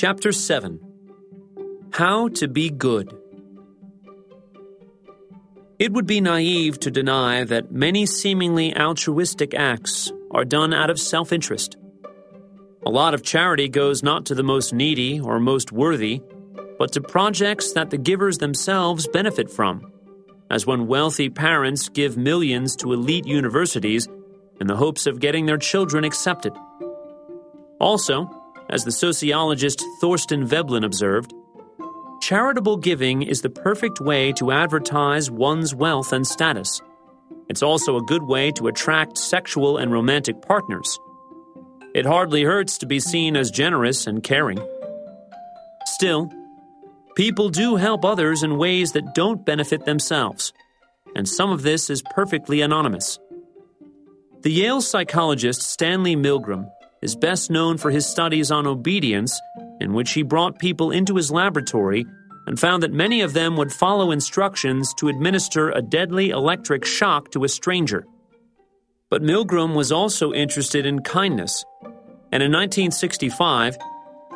Chapter 7 How to Be Good. It would be naive to deny that many seemingly altruistic acts are done out of self interest. A lot of charity goes not to the most needy or most worthy, but to projects that the givers themselves benefit from, as when wealthy parents give millions to elite universities in the hopes of getting their children accepted. Also, as the sociologist Thorstein Veblen observed, charitable giving is the perfect way to advertise one's wealth and status. It's also a good way to attract sexual and romantic partners. It hardly hurts to be seen as generous and caring. Still, people do help others in ways that don't benefit themselves, and some of this is perfectly anonymous. The Yale psychologist Stanley Milgram is best known for his studies on obedience, in which he brought people into his laboratory and found that many of them would follow instructions to administer a deadly electric shock to a stranger. But Milgram was also interested in kindness, and in 1965,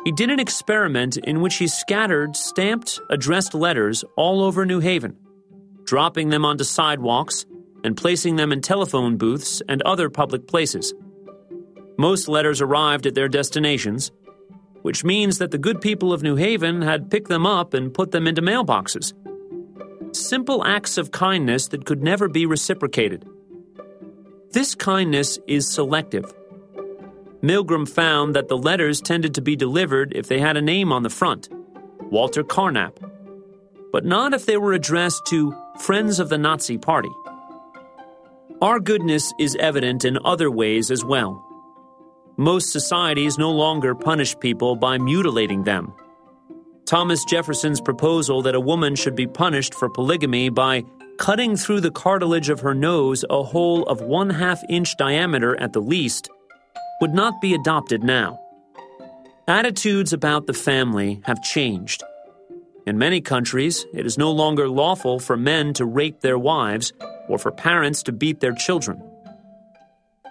he did an experiment in which he scattered stamped, addressed letters all over New Haven, dropping them onto sidewalks and placing them in telephone booths and other public places. Most letters arrived at their destinations, which means that the good people of New Haven had picked them up and put them into mailboxes. Simple acts of kindness that could never be reciprocated. This kindness is selective. Milgram found that the letters tended to be delivered if they had a name on the front Walter Carnap, but not if they were addressed to Friends of the Nazi Party. Our goodness is evident in other ways as well. Most societies no longer punish people by mutilating them. Thomas Jefferson's proposal that a woman should be punished for polygamy by cutting through the cartilage of her nose a hole of one half inch diameter at the least would not be adopted now. Attitudes about the family have changed. In many countries, it is no longer lawful for men to rape their wives or for parents to beat their children.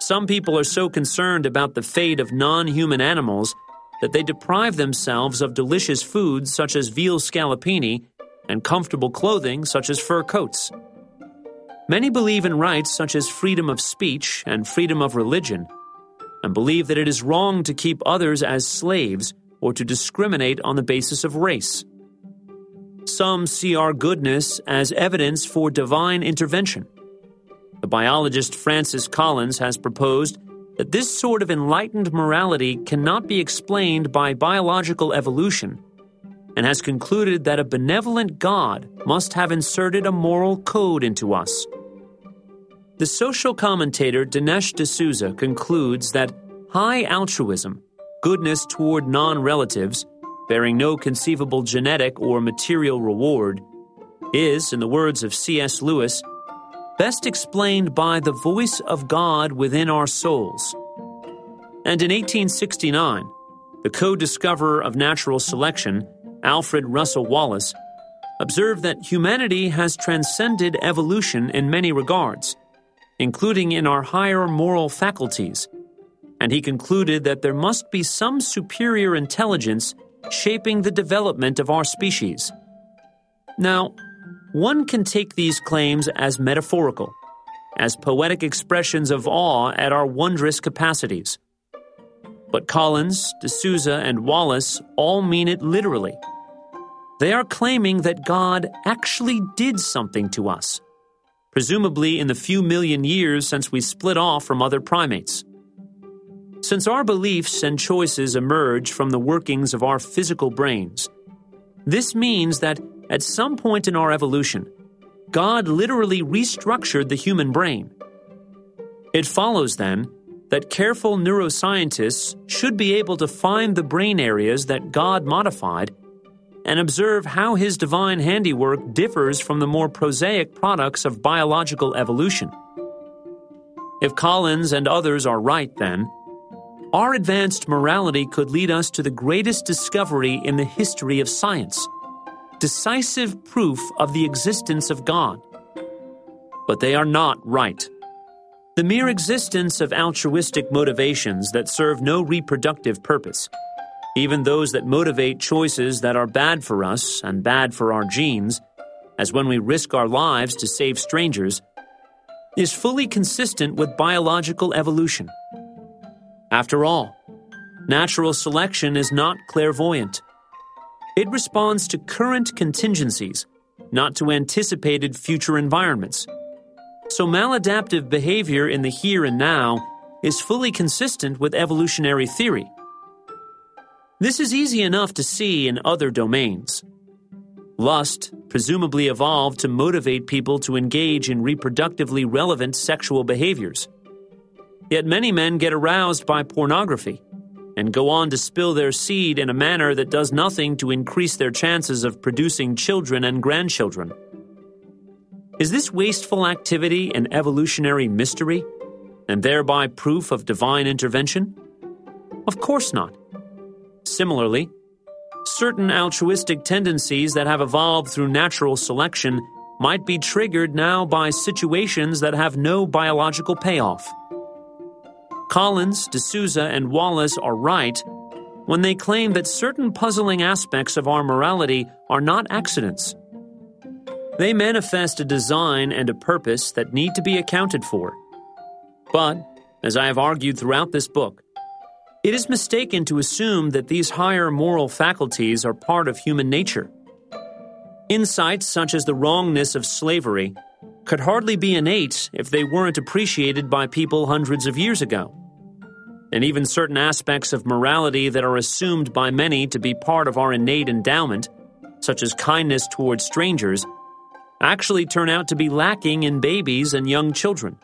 Some people are so concerned about the fate of non human animals that they deprive themselves of delicious foods such as veal scallopini and comfortable clothing such as fur coats. Many believe in rights such as freedom of speech and freedom of religion, and believe that it is wrong to keep others as slaves or to discriminate on the basis of race. Some see our goodness as evidence for divine intervention the biologist Francis Collins has proposed that this sort of enlightened morality cannot be explained by biological evolution and has concluded that a benevolent God must have inserted a moral code into us. The social commentator Dinesh D'Souza concludes that high altruism, goodness toward non relatives, bearing no conceivable genetic or material reward, is, in the words of C.S. Lewis, best explained by the voice of God within our souls. And in 1869, the co discoverer of natural selection, Alfred Russel Wallace, observed that humanity has transcended evolution in many regards, including in our higher moral faculties. And he concluded that there must be some superior intelligence shaping the development of our species. Now, one can take these claims as metaphorical, as poetic expressions of awe at our wondrous capacities. But Collins, D'Souza, and Wallace all mean it literally. They are claiming that God actually did something to us, presumably in the few million years since we split off from other primates. Since our beliefs and choices emerge from the workings of our physical brains, this means that at some point in our evolution, God literally restructured the human brain. It follows, then, that careful neuroscientists should be able to find the brain areas that God modified and observe how his divine handiwork differs from the more prosaic products of biological evolution. If Collins and others are right, then, our advanced morality could lead us to the greatest discovery in the history of science decisive proof of the existence of God. But they are not right. The mere existence of altruistic motivations that serve no reproductive purpose even those that motivate choices that are bad for us and bad for our genes, as when we risk our lives to save strangers, is fully consistent with biological evolution. After all, natural selection is not clairvoyant. It responds to current contingencies, not to anticipated future environments. So, maladaptive behavior in the here and now is fully consistent with evolutionary theory. This is easy enough to see in other domains. Lust presumably evolved to motivate people to engage in reproductively relevant sexual behaviors. Yet many men get aroused by pornography and go on to spill their seed in a manner that does nothing to increase their chances of producing children and grandchildren. Is this wasteful activity an evolutionary mystery, and thereby proof of divine intervention? Of course not. Similarly, certain altruistic tendencies that have evolved through natural selection might be triggered now by situations that have no biological payoff. Collins, D'Souza, and Wallace are right when they claim that certain puzzling aspects of our morality are not accidents. They manifest a design and a purpose that need to be accounted for. But, as I have argued throughout this book, it is mistaken to assume that these higher moral faculties are part of human nature. Insights such as the wrongness of slavery could hardly be innate if they weren't appreciated by people hundreds of years ago. And even certain aspects of morality that are assumed by many to be part of our innate endowment, such as kindness towards strangers, actually turn out to be lacking in babies and young children.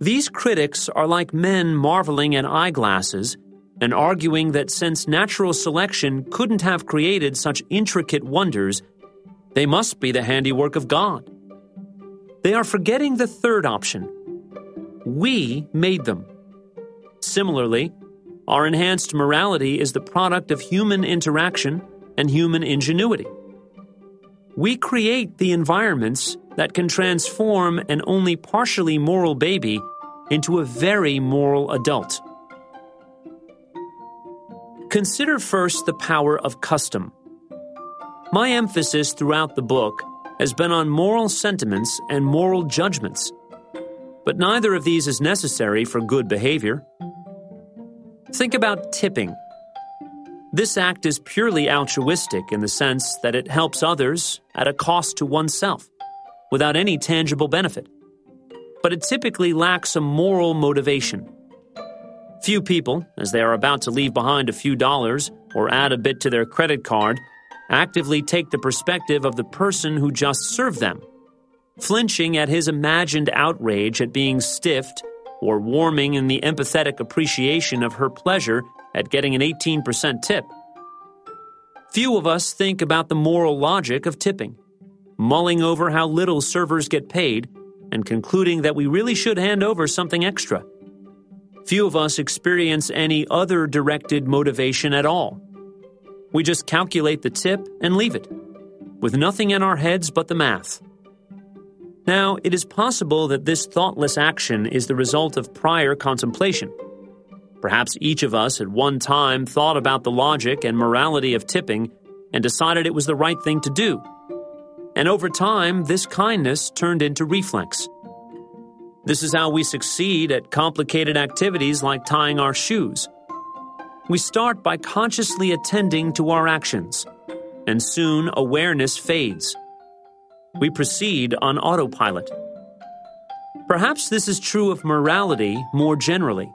These critics are like men marveling at eyeglasses and arguing that since natural selection couldn't have created such intricate wonders, they must be the handiwork of God. They are forgetting the third option. We made them. Similarly, our enhanced morality is the product of human interaction and human ingenuity. We create the environments that can transform an only partially moral baby into a very moral adult. Consider first the power of custom. My emphasis throughout the book has been on moral sentiments and moral judgments, but neither of these is necessary for good behavior. Think about tipping. This act is purely altruistic in the sense that it helps others at a cost to oneself, without any tangible benefit but it typically lacks a moral motivation. Few people, as they are about to leave behind a few dollars or add a bit to their credit card, actively take the perspective of the person who just served them, flinching at his imagined outrage at being stiffed or warming in the empathetic appreciation of her pleasure at getting an 18% tip. Few of us think about the moral logic of tipping, mulling over how little servers get paid and concluding that we really should hand over something extra. Few of us experience any other directed motivation at all. We just calculate the tip and leave it, with nothing in our heads but the math. Now, it is possible that this thoughtless action is the result of prior contemplation. Perhaps each of us at one time thought about the logic and morality of tipping and decided it was the right thing to do and over time, this kindness turned into reflex. This is how we succeed at complicated activities like tying our shoes. We start by consciously attending to our actions, and soon awareness fades. We proceed on autopilot. Perhaps this is true of morality more generally.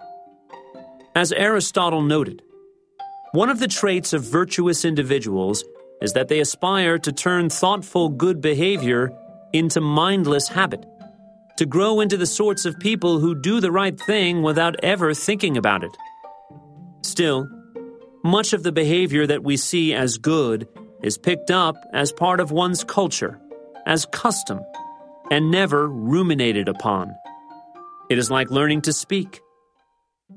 As Aristotle noted, one of the traits of virtuous individuals is that they aspire to turn thoughtful good behavior into mindless habit, to grow into the sorts of people who do the right thing without ever thinking about it. Still, much of the behavior that we see as good is picked up as part of one's culture, as custom, and never ruminated upon. It is like learning to speak.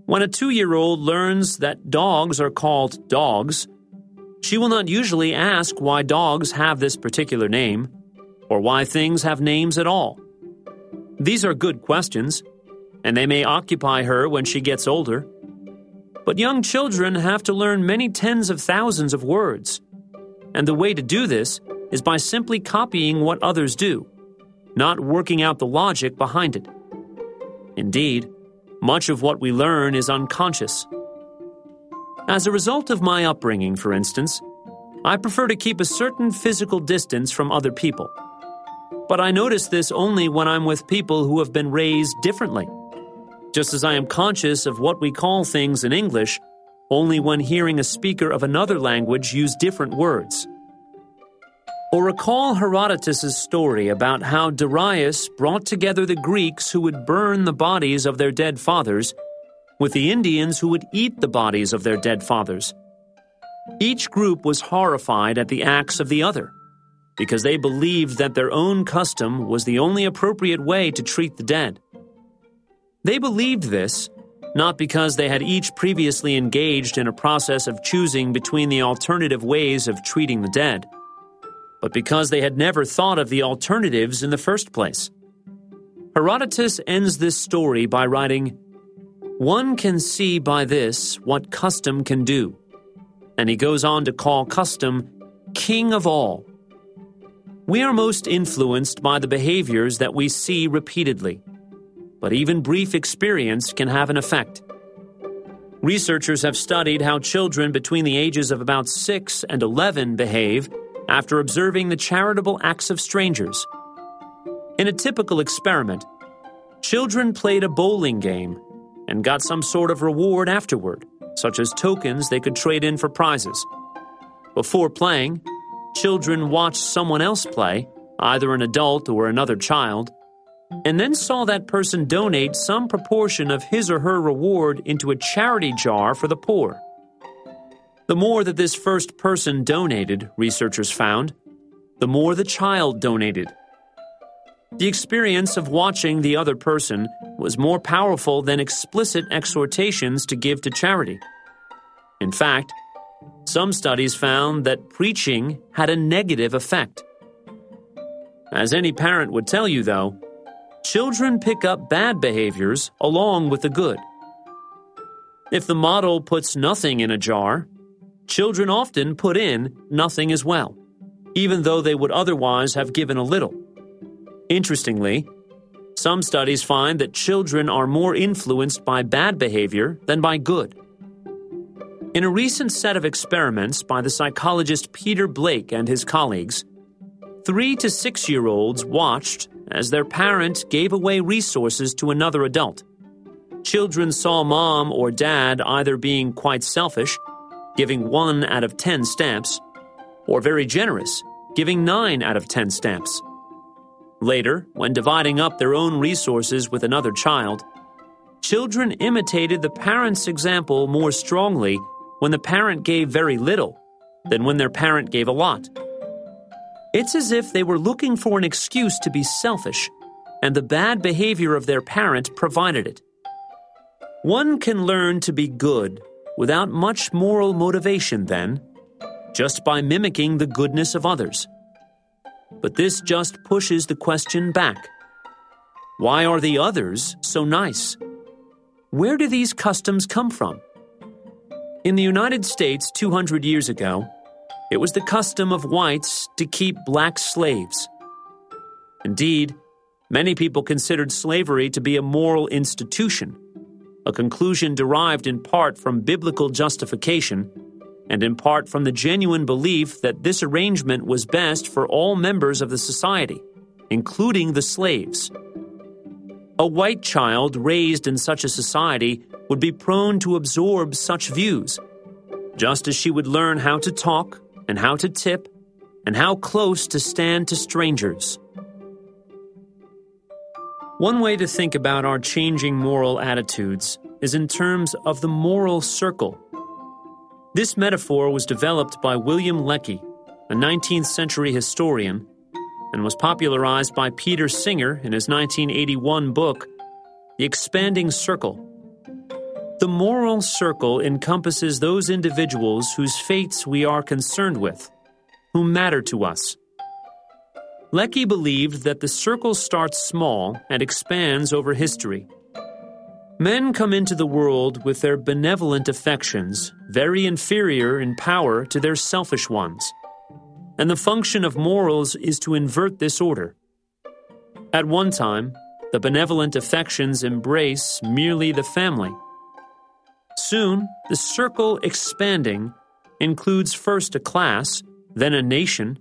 When a two year old learns that dogs are called dogs, she will not usually ask why dogs have this particular name, or why things have names at all. These are good questions, and they may occupy her when she gets older. But young children have to learn many tens of thousands of words. And the way to do this is by simply copying what others do, not working out the logic behind it. Indeed, much of what we learn is unconscious. As a result of my upbringing, for instance, I prefer to keep a certain physical distance from other people. But I notice this only when I'm with people who have been raised differently. Just as I am conscious of what we call things in English only when hearing a speaker of another language use different words. Or recall Herodotus' story about how Darius brought together the Greeks who would burn the bodies of their dead fathers with the Indians who would eat the bodies of their dead fathers. Each group was horrified at the acts of the other because they believed that their own custom was the only appropriate way to treat the dead. They believed this not because they had each previously engaged in a process of choosing between the alternative ways of treating the dead but because they had never thought of the alternatives in the first place. Herodotus ends this story by writing, One can see by this what custom can do. And he goes on to call custom king of all. We are most influenced by the behaviors that we see repeatedly, but even brief experience can have an effect. Researchers have studied how children between the ages of about 6 and 11 behave after observing the charitable acts of strangers. In a typical experiment, children played a bowling game and got some sort of reward afterward, such as tokens they could trade in for prizes. Before playing, children watched someone else play, either an adult or another child, and then saw that person donate some proportion of his or her reward into a charity jar for the poor. The more that this first person donated, researchers found, the more the child donated. The experience of watching the other person was more powerful than explicit exhortations to give to charity. In fact, some studies found that preaching had a negative effect. As any parent would tell you, though, children pick up bad behaviors along with the good. If the model puts nothing in a jar, children often put in nothing as well, even though they would otherwise have given a little. Interestingly, some studies find that children are more influenced by bad behavior than by good. In a recent set of experiments by the psychologist Peter Blake and his colleagues, three to six year olds watched as their parent gave away resources to another adult. Children saw mom or dad either being quite selfish giving 1 out of 10 stamps, or very generous, giving 9 out of 10 stamps. Later, when dividing up their own resources with another child, children imitated the parent's example more strongly when the parent gave very little than when their parent gave a lot. It's as if they were looking for an excuse to be selfish, and the bad behavior of their parent provided it. One can learn to be good without much moral motivation, then, just by mimicking the goodness of others. But this just pushes the question back Why are the others so nice? Where do these customs come from? In the United States 200 years ago, it was the custom of whites to keep black slaves. Indeed, many people considered slavery to be a moral institution a conclusion derived in part from biblical justification and in part from the genuine belief that this arrangement was best for all members of the society, including the slaves. A white child raised in such a society would be prone to absorb such views, just as she would learn how to talk and how to tip and how close to stand to strangers. One way to think about our changing moral attitudes is in terms of the moral circle. This metaphor was developed by William Lecky, a 19th century historian, and was popularized by Peter Singer in his 1981 book, The Expanding Circle. The moral circle encompasses those individuals whose fates we are concerned with, who matter to us. Lecky believed that the circle starts small and expands over history. Men come into the world with their benevolent affections, very inferior in power to their selfish ones. And the function of morals is to invert this order. At one time, the benevolent affections embrace merely the family. Soon, the circle expanding includes first a class, then a nation,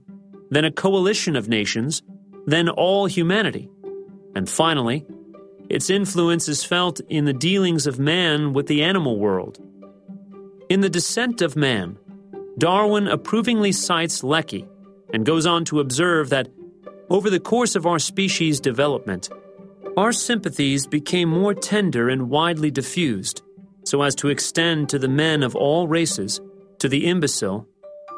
then a coalition of nations, then all humanity, and finally, its influence is felt in the dealings of man with the animal world. In The Descent of Man, Darwin approvingly cites Lecky and goes on to observe that over the course of our species' development, our sympathies became more tender and widely diffused, so as to extend to the men of all races, to the imbecile,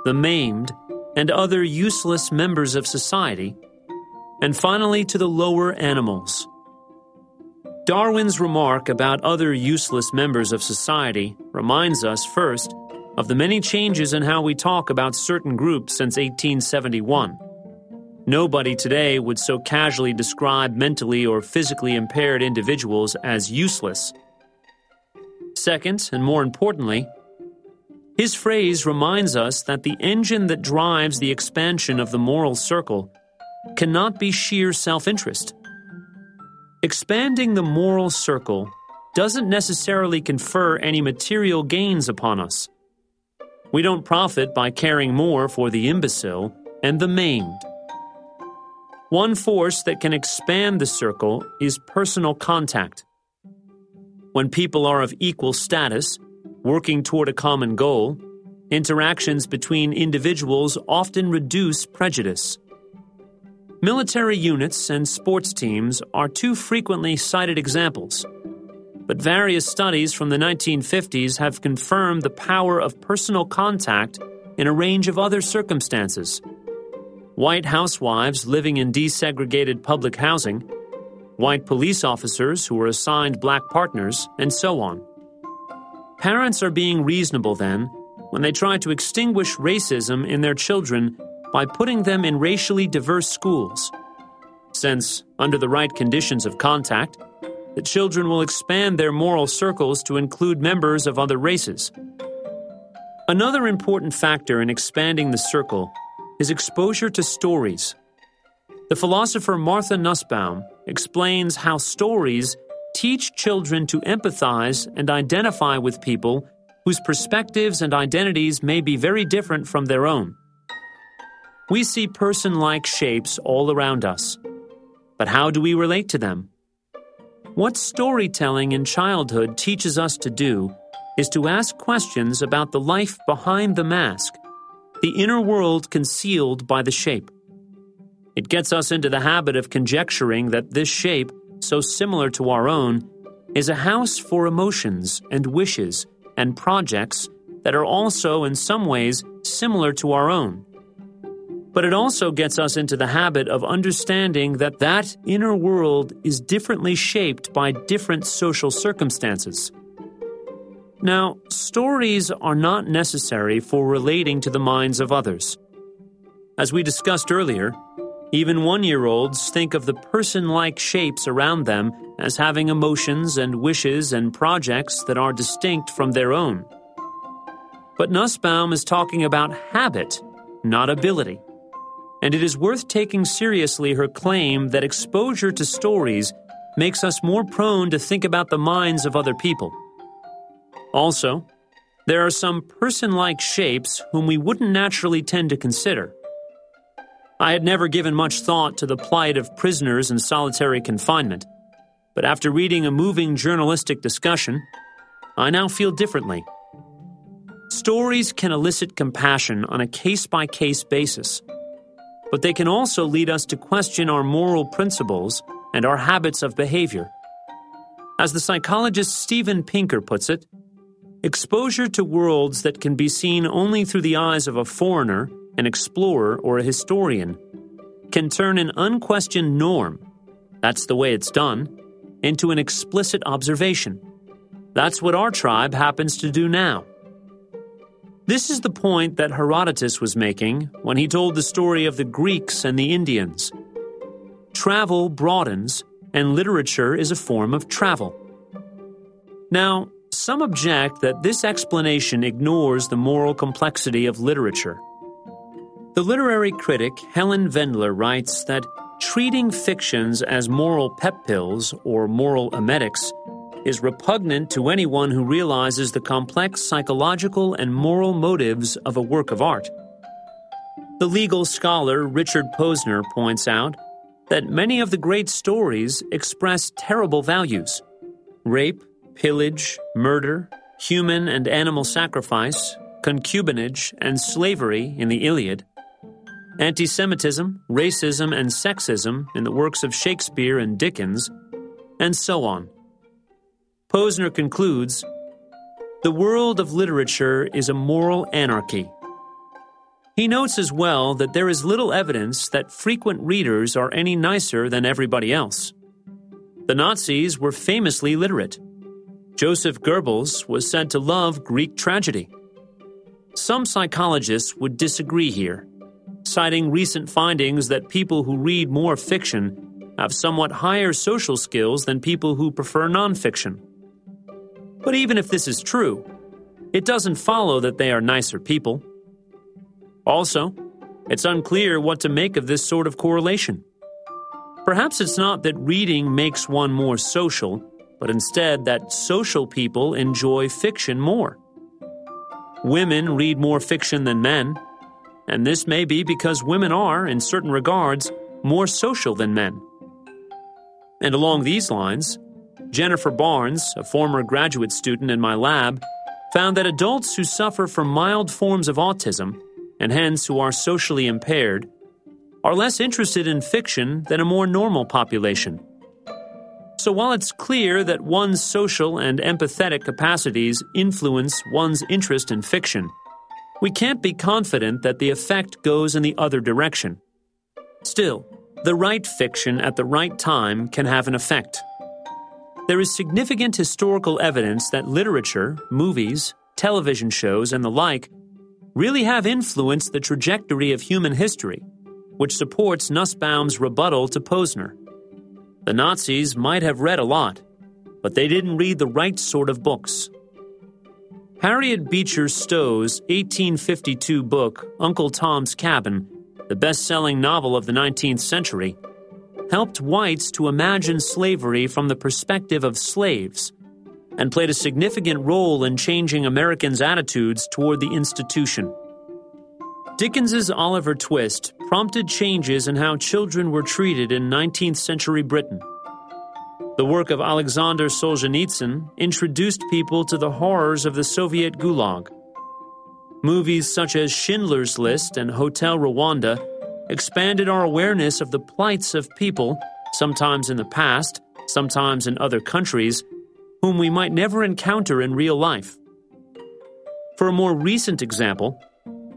the maimed, and other useless members of society, and finally to the lower animals. Darwin's remark about other useless members of society reminds us, first, of the many changes in how we talk about certain groups since 1871. Nobody today would so casually describe mentally or physically impaired individuals as useless. Second, and more importantly, his phrase reminds us that the engine that drives the expansion of the moral circle cannot be sheer self interest. Expanding the moral circle doesn't necessarily confer any material gains upon us. We don't profit by caring more for the imbecile and the maimed. One force that can expand the circle is personal contact. When people are of equal status, working toward a common goal, interactions between individuals often reduce prejudice. Military units and sports teams are two frequently cited examples. But various studies from the 1950s have confirmed the power of personal contact in a range of other circumstances. White housewives living in desegregated public housing, white police officers who were assigned black partners, and so on. Parents are being reasonable then when they try to extinguish racism in their children by putting them in racially diverse schools. Since, under the right conditions of contact, the children will expand their moral circles to include members of other races. Another important factor in expanding the circle is exposure to stories. The philosopher Martha Nussbaum explains how stories teach children to empathize and identify with people whose perspectives and identities may be very different from their own. We see person like shapes all around us. But how do we relate to them? What storytelling in childhood teaches us to do is to ask questions about the life behind the mask, the inner world concealed by the shape. It gets us into the habit of conjecturing that this shape, so similar to our own, is a house for emotions and wishes and projects that are also in some ways similar to our own. But it also gets us into the habit of understanding that that inner world is differently shaped by different social circumstances. Now, stories are not necessary for relating to the minds of others. As we discussed earlier, even one year olds think of the person like shapes around them as having emotions and wishes and projects that are distinct from their own. But Nussbaum is talking about habit, not ability and it is worth taking seriously her claim that exposure to stories makes us more prone to think about the minds of other people. Also, there are some person like shapes whom we wouldn't naturally tend to consider. I had never given much thought to the plight of prisoners in solitary confinement, but after reading a moving journalistic discussion, I now feel differently. Stories can elicit compassion on a case by case basis but they can also lead us to question our moral principles and our habits of behavior. As the psychologist Steven Pinker puts it, exposure to worlds that can be seen only through the eyes of a foreigner, an explorer, or a historian can turn an unquestioned norm that's the way it's done into an explicit observation. That's what our tribe happens to do now. This is the point that Herodotus was making when he told the story of the Greeks and the Indians. Travel broadens, and literature is a form of travel. Now, some object that this explanation ignores the moral complexity of literature. The literary critic Helen Vendler writes that treating fictions as moral pep pills or moral emetics is repugnant to anyone who realizes the complex psychological and moral motives of a work of art. The legal scholar Richard Posner points out that many of the great stories express terrible values rape, pillage, murder, human and animal sacrifice, concubinage, and slavery in the Iliad anti Semitism, racism, and sexism in the works of Shakespeare and Dickens, and so on. Posner concludes The world of literature is a moral anarchy. He notes as well that there is little evidence that frequent readers are any nicer than everybody else. The Nazis were famously literate. Joseph Goebbels was said to love Greek tragedy. Some psychologists would disagree here citing recent findings that people who read more fiction have somewhat higher social skills than people who prefer nonfiction. But even if this is true, it doesn't follow that they are nicer people. Also, it's unclear what to make of this sort of correlation. Perhaps it's not that reading makes one more social, but instead that social people enjoy fiction more. Women read more fiction than men, and this may be because women are, in certain regards, more social than men. And along these lines, Jennifer Barnes, a former graduate student in my lab, found that adults who suffer from mild forms of autism, and hence who are socially impaired, are less interested in fiction than a more normal population. So while it's clear that one's social and empathetic capacities influence one's interest in fiction, we can't be confident that the effect goes in the other direction. Still, the right fiction at the right time can have an effect. There is significant historical evidence that literature, movies, television shows, and the like really have influenced the trajectory of human history, which supports Nussbaum's rebuttal to Posner. The Nazis might have read a lot, but they didn't read the right sort of books. Harriet Beecher Stowe's 1852 book, Uncle Tom's Cabin, the best selling novel of the 19th century, helped whites to imagine slavery from the perspective of slaves and played a significant role in changing Americans' attitudes toward the institution. Dickens's Oliver Twist prompted changes in how children were treated in 19th century Britain. The work of Alexander Solzhenitsyn introduced people to the horrors of the Soviet Gulag. Movies such as Schindler's List and Hotel Rwanda expanded our awareness of the plights of people, sometimes in the past, sometimes in other countries, whom we might never encounter in real life. For a more recent example,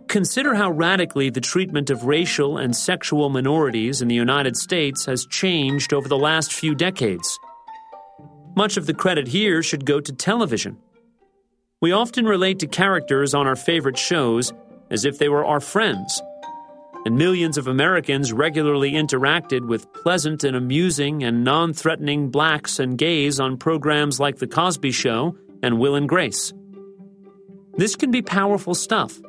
consider how radically the treatment of racial and sexual minorities in the United States has changed over the last few decades. Much of the credit here should go to television. We often relate to characters on our favorite shows as if they were our friends. And millions of Americans regularly interacted with pleasant and amusing and non threatening blacks and gays on programs like The Cosby Show and Will and Grace. This can be powerful stuff.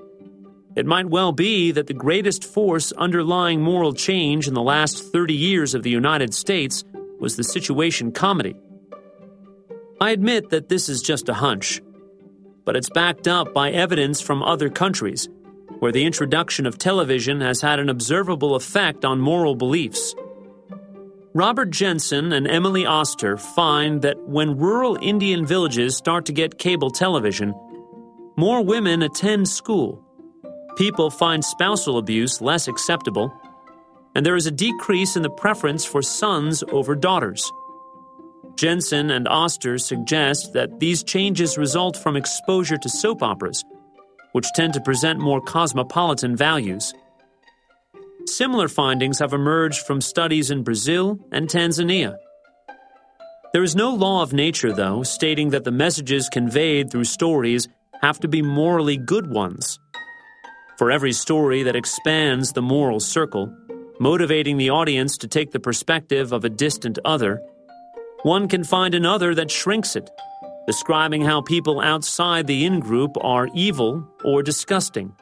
It might well be that the greatest force underlying moral change in the last 30 years of the United States was the situation comedy. I admit that this is just a hunch, but it's backed up by evidence from other countries where the introduction of television has had an observable effect on moral beliefs. Robert Jensen and Emily Oster find that when rural Indian villages start to get cable television, more women attend school, people find spousal abuse less acceptable, and there is a decrease in the preference for sons over daughters. Jensen and Oster suggest that these changes result from exposure to soap operas, which tend to present more cosmopolitan values. Similar findings have emerged from studies in Brazil and Tanzania. There is no law of nature, though, stating that the messages conveyed through stories have to be morally good ones. For every story that expands the moral circle, motivating the audience to take the perspective of a distant other, one can find another that shrinks it, describing how people outside the in group are evil or disgusting.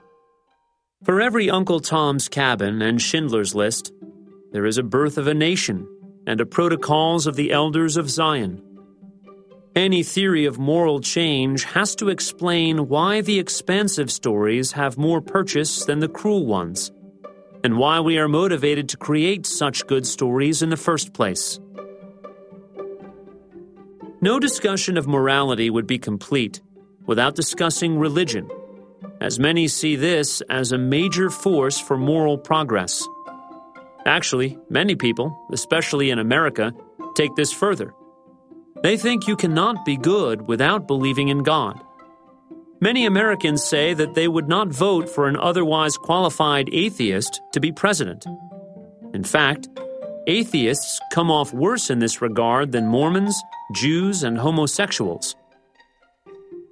For every Uncle Tom's Cabin and Schindler's List, there is a birth of a nation and a protocols of the elders of Zion. Any theory of moral change has to explain why the expansive stories have more purchase than the cruel ones, and why we are motivated to create such good stories in the first place. No discussion of morality would be complete without discussing religion, as many see this as a major force for moral progress. Actually, many people, especially in America, take this further. They think you cannot be good without believing in God. Many Americans say that they would not vote for an otherwise qualified atheist to be president. In fact, atheists come off worse in this regard than Mormons, Jews, and homosexuals.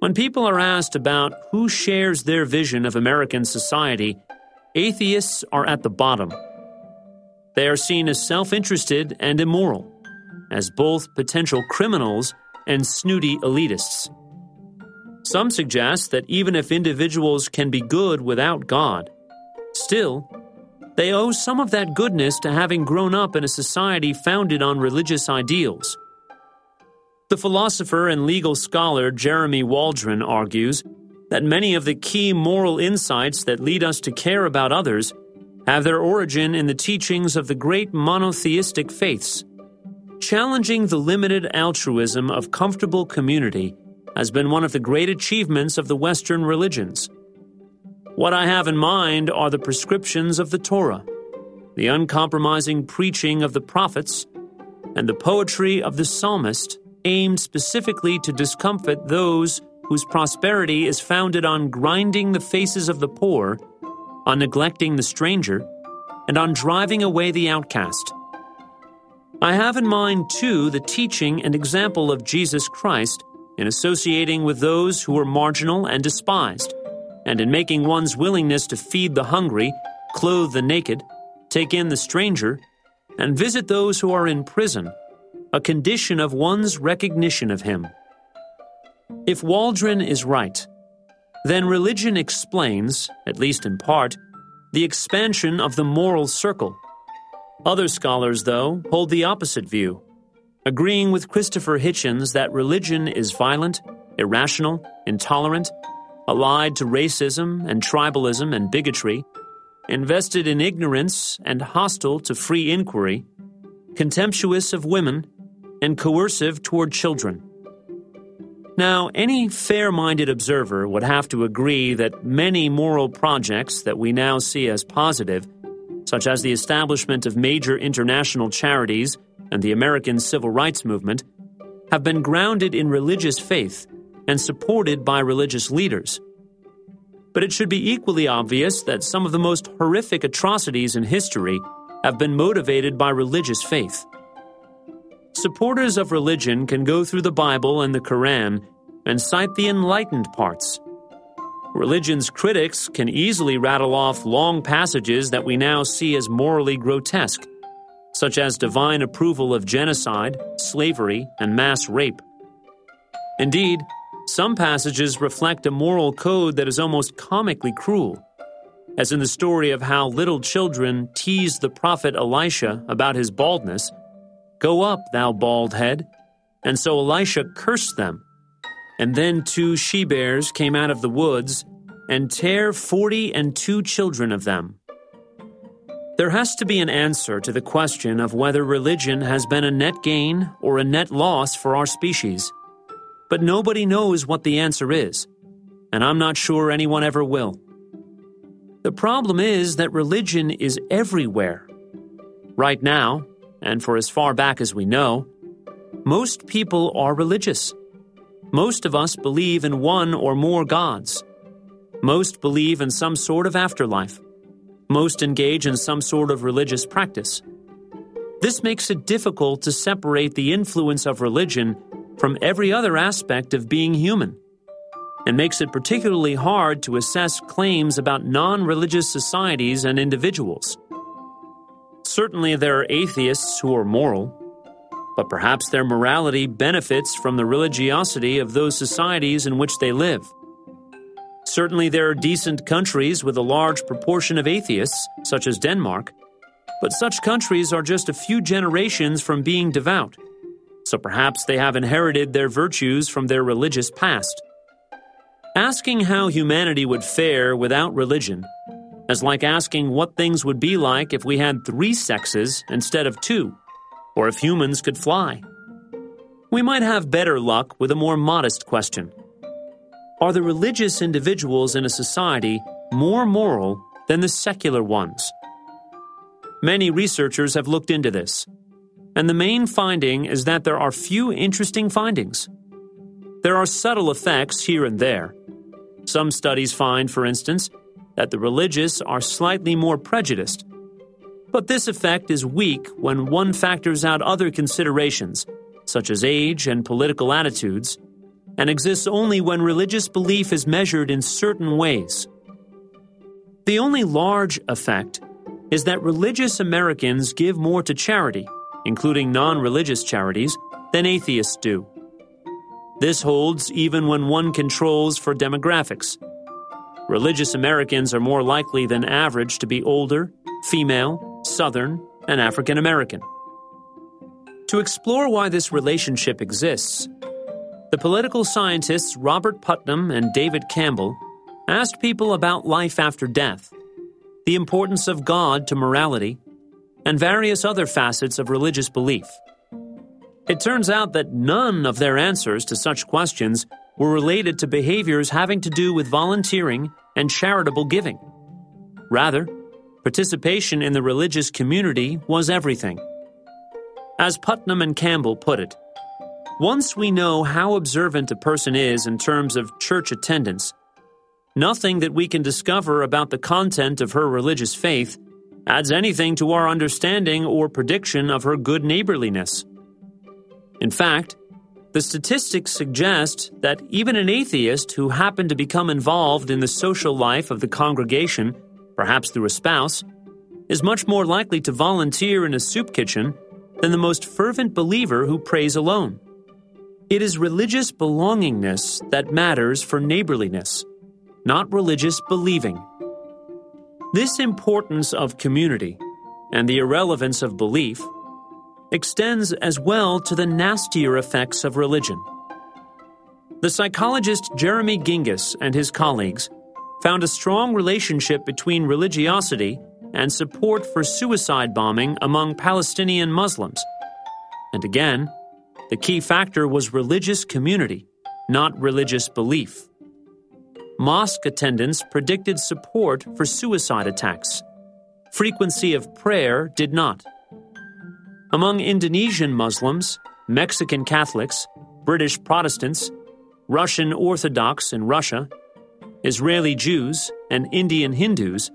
When people are asked about who shares their vision of American society, atheists are at the bottom. They are seen as self interested and immoral as both potential criminals and snooty elitists. Some suggest that even if individuals can be good without God, still, they owe some of that goodness to having grown up in a society founded on religious ideals. The philosopher and legal scholar Jeremy Waldron argues that many of the key moral insights that lead us to care about others have their origin in the teachings of the great monotheistic faiths Challenging the limited altruism of comfortable community has been one of the great achievements of the Western religions. What I have in mind are the prescriptions of the Torah, the uncompromising preaching of the prophets, and the poetry of the psalmist aimed specifically to discomfit those whose prosperity is founded on grinding the faces of the poor, on neglecting the stranger, and on driving away the outcast. I have in mind, too, the teaching and example of Jesus Christ in associating with those who are marginal and despised, and in making one's willingness to feed the hungry, clothe the naked, take in the stranger, and visit those who are in prison, a condition of one's recognition of Him. If Waldron is right, then religion explains, at least in part, the expansion of the moral circle other scholars, though, hold the opposite view, agreeing with Christopher Hitchens that religion is violent, irrational, intolerant, allied to racism and tribalism and bigotry, invested in ignorance and hostile to free inquiry, contemptuous of women, and coercive toward children. Now, any fair minded observer would have to agree that many moral projects that we now see as positive such as the establishment of major international charities and the American Civil Rights Movement, have been grounded in religious faith and supported by religious leaders. But it should be equally obvious that some of the most horrific atrocities in history have been motivated by religious faith. Supporters of religion can go through the Bible and the Koran and cite the enlightened parts Religion's critics can easily rattle off long passages that we now see as morally grotesque, such as divine approval of genocide, slavery, and mass rape. Indeed, some passages reflect a moral code that is almost comically cruel, as in the story of how little children teased the prophet Elisha about his baldness Go up, thou bald head. And so Elisha cursed them and then two she bears came out of the woods and tear forty and two children of them. There has to be an answer to the question of whether religion has been a net gain or a net loss for our species. But nobody knows what the answer is, and I'm not sure anyone ever will. The problem is that religion is everywhere. Right now, and for as far back as we know, most people are religious. Most of us believe in one or more gods. Most believe in some sort of afterlife. Most engage in some sort of religious practice. This makes it difficult to separate the influence of religion from every other aspect of being human, and makes it particularly hard to assess claims about non religious societies and individuals. Certainly, there are atheists who are moral, but perhaps their morality benefits from the religiosity of those societies in which they live. Certainly, there are decent countries with a large proportion of atheists, such as Denmark, but such countries are just a few generations from being devout, so perhaps they have inherited their virtues from their religious past. Asking how humanity would fare without religion is like asking what things would be like if we had three sexes instead of two, or if humans could fly. We might have better luck with a more modest question Are the religious individuals in a society more moral than the secular ones? Many researchers have looked into this, and the main finding is that there are few interesting findings. There are subtle effects here and there some studies find, for instance, that the religious are slightly more prejudiced. But this effect is weak when one factors out other considerations, such as age and political attitudes, and exists only when religious belief is measured in certain ways. The only large effect is that religious Americans give more to charity, including non religious charities, than atheists do. This holds even when one controls for demographics. Religious Americans are more likely than average to be older, female, Southern, and African American. To explore why this relationship exists, the political scientists Robert Putnam and David Campbell asked people about life after death, the importance of God to morality, and various other facets of religious belief. It turns out that none of their answers to such questions were related to behaviors having to do with volunteering and charitable giving. Rather, participation in the religious community was everything. As Putnam and Campbell put it, once we know how observant a person is in terms of church attendance, nothing that we can discover about the content of her religious faith adds anything to our understanding or prediction of her good neighborliness. In fact, the statistics suggest that even an atheist who happened to become involved in the social life of the congregation, perhaps through a spouse, is much more likely to volunteer in a soup kitchen than the most fervent believer who prays alone. It is religious belongingness that matters for neighborliness, not religious believing. This importance of community and the irrelevance of belief extends as well to the nastier effects of religion. The psychologist Jeremy Ginges and his colleagues found a strong relationship between religiosity and support for suicide bombing among Palestinian Muslims. And again, the key factor was religious community, not religious belief. Mosque attendance predicted support for suicide attacks. Frequency of prayer did not. Among Indonesian Muslims, Mexican Catholics, British Protestants, Russian Orthodox in Russia, Israeli Jews, and Indian Hindus,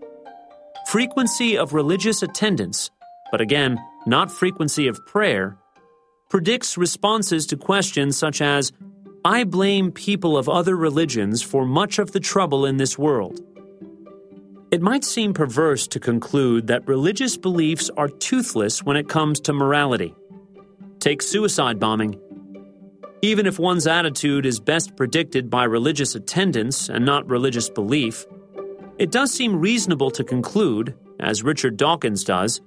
frequency of religious attendance, but again, not frequency of prayer, predicts responses to questions such as I blame people of other religions for much of the trouble in this world. It might seem perverse to conclude that religious beliefs are toothless when it comes to morality. Take suicide bombing. Even if one's attitude is best predicted by religious attendance and not religious belief, it does seem reasonable to conclude, as Richard Dawkins does,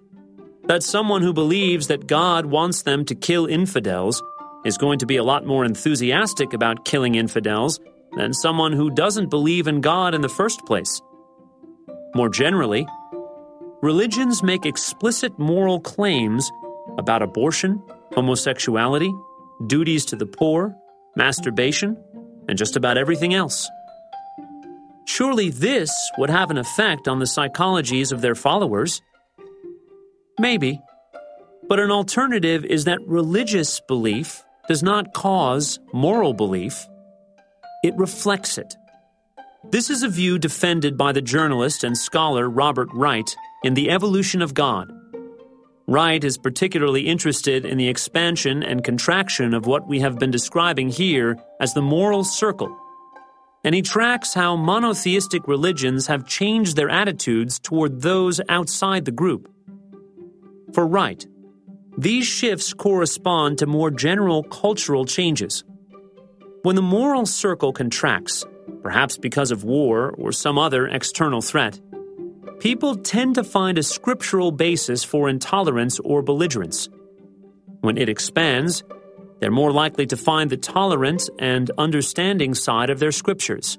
that someone who believes that God wants them to kill infidels is going to be a lot more enthusiastic about killing infidels than someone who doesn't believe in God in the first place. More generally, religions make explicit moral claims about abortion, homosexuality, duties to the poor, masturbation, and just about everything else. Surely this would have an effect on the psychologies of their followers. Maybe. But an alternative is that religious belief does not cause moral belief, it reflects it. This is a view defended by the journalist and scholar Robert Wright in The Evolution of God. Wright is particularly interested in the expansion and contraction of what we have been describing here as the moral circle, and he tracks how monotheistic religions have changed their attitudes toward those outside the group. For Wright, These shifts correspond to more general cultural changes. When the moral circle contracts, perhaps because of war or some other external threat, people tend to find a scriptural basis for intolerance or belligerence. When it expands, they're more likely to find the tolerant and understanding side of their scriptures.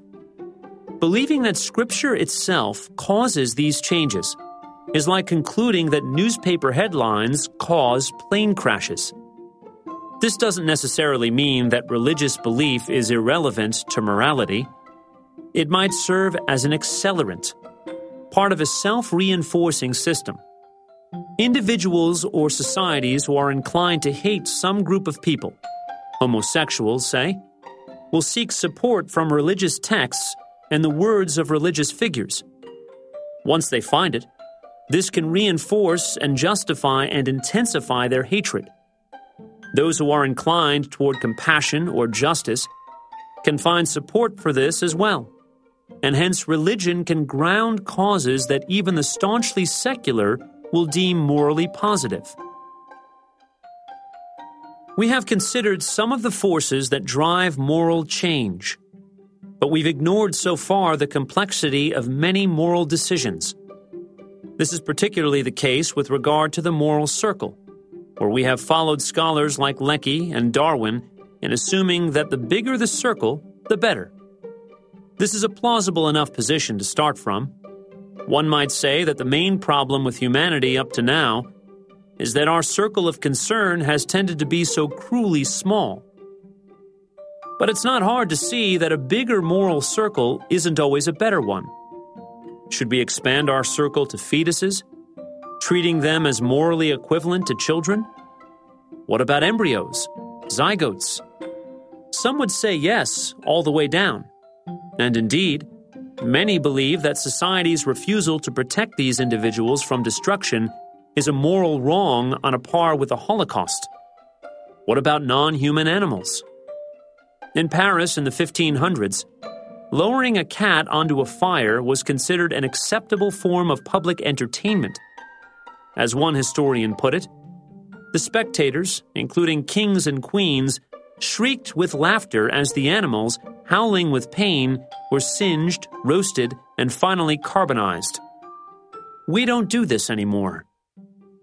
Believing that scripture itself causes these changes is like concluding that newspaper headlines cause plane crashes. This doesn't necessarily mean that religious belief is irrelevant to morality. It might serve as an accelerant, part of a self reinforcing system. Individuals or societies who are inclined to hate some group of people, homosexuals, say, will seek support from religious texts and the words of religious figures. Once they find it, this can reinforce and justify and intensify their hatred. Those who are inclined toward compassion or justice can find support for this as well. And hence, religion can ground causes that even the staunchly secular will deem morally positive. We have considered some of the forces that drive moral change, but we've ignored so far the complexity of many moral decisions. This is particularly the case with regard to the moral circle, where we have followed scholars like Lecky and Darwin in assuming that the bigger the circle, the better. This is a plausible enough position to start from. One might say that the main problem with humanity up to now is that our circle of concern has tended to be so cruelly small. But it's not hard to see that a bigger moral circle isn't always a better one. Should we expand our circle to fetuses, treating them as morally equivalent to children? What about embryos, zygotes? Some would say yes, all the way down. And indeed, Many believe that society's refusal to protect these individuals from destruction is a moral wrong on a par with the Holocaust. What about non human animals? In Paris in the 1500s, lowering a cat onto a fire was considered an acceptable form of public entertainment. As one historian put it, the spectators, including kings and queens, shrieked with laughter as the animals, howling with pain, were singed, roasted, and finally carbonized. We don't do this anymore.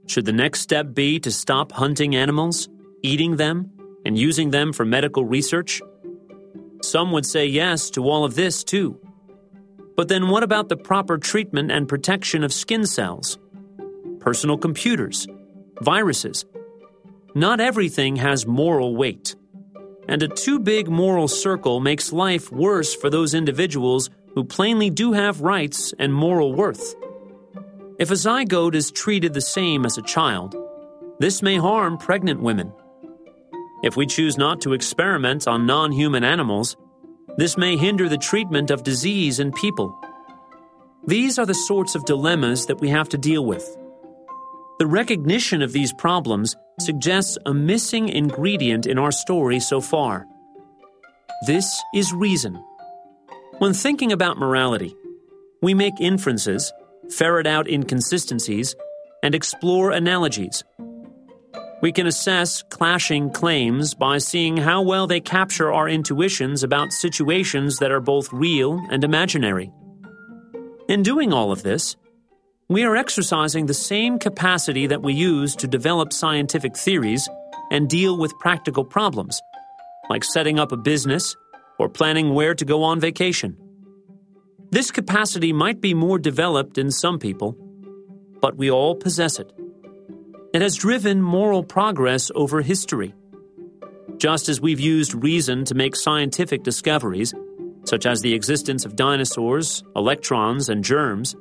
Should the next step be to stop hunting animals, eating them, and using them for medical research? Some would say yes to all of this too. But then what about the proper treatment and protection of skin cells? Personal computers? Viruses? Not everything has moral weight and a too big moral circle makes life worse for those individuals who plainly do have rights and moral worth. If a zygote is treated the same as a child, this may harm pregnant women. If we choose not to experiment on non human animals, this may hinder the treatment of disease in people. These are the sorts of dilemmas that we have to deal with. The recognition of these problems suggests a missing ingredient in our story so far. This is reason. When thinking about morality, we make inferences, ferret out inconsistencies, and explore analogies. We can assess clashing claims by seeing how well they capture our intuitions about situations that are both real and imaginary. In doing all of this, we are exercising the same capacity that we use to develop scientific theories and deal with practical problems, like setting up a business or planning where to go on vacation. This capacity might be more developed in some people, but we all possess it. It has driven moral progress over history. Just as we've used reason to make scientific discoveries, such as the existence of dinosaurs, electrons, and germs,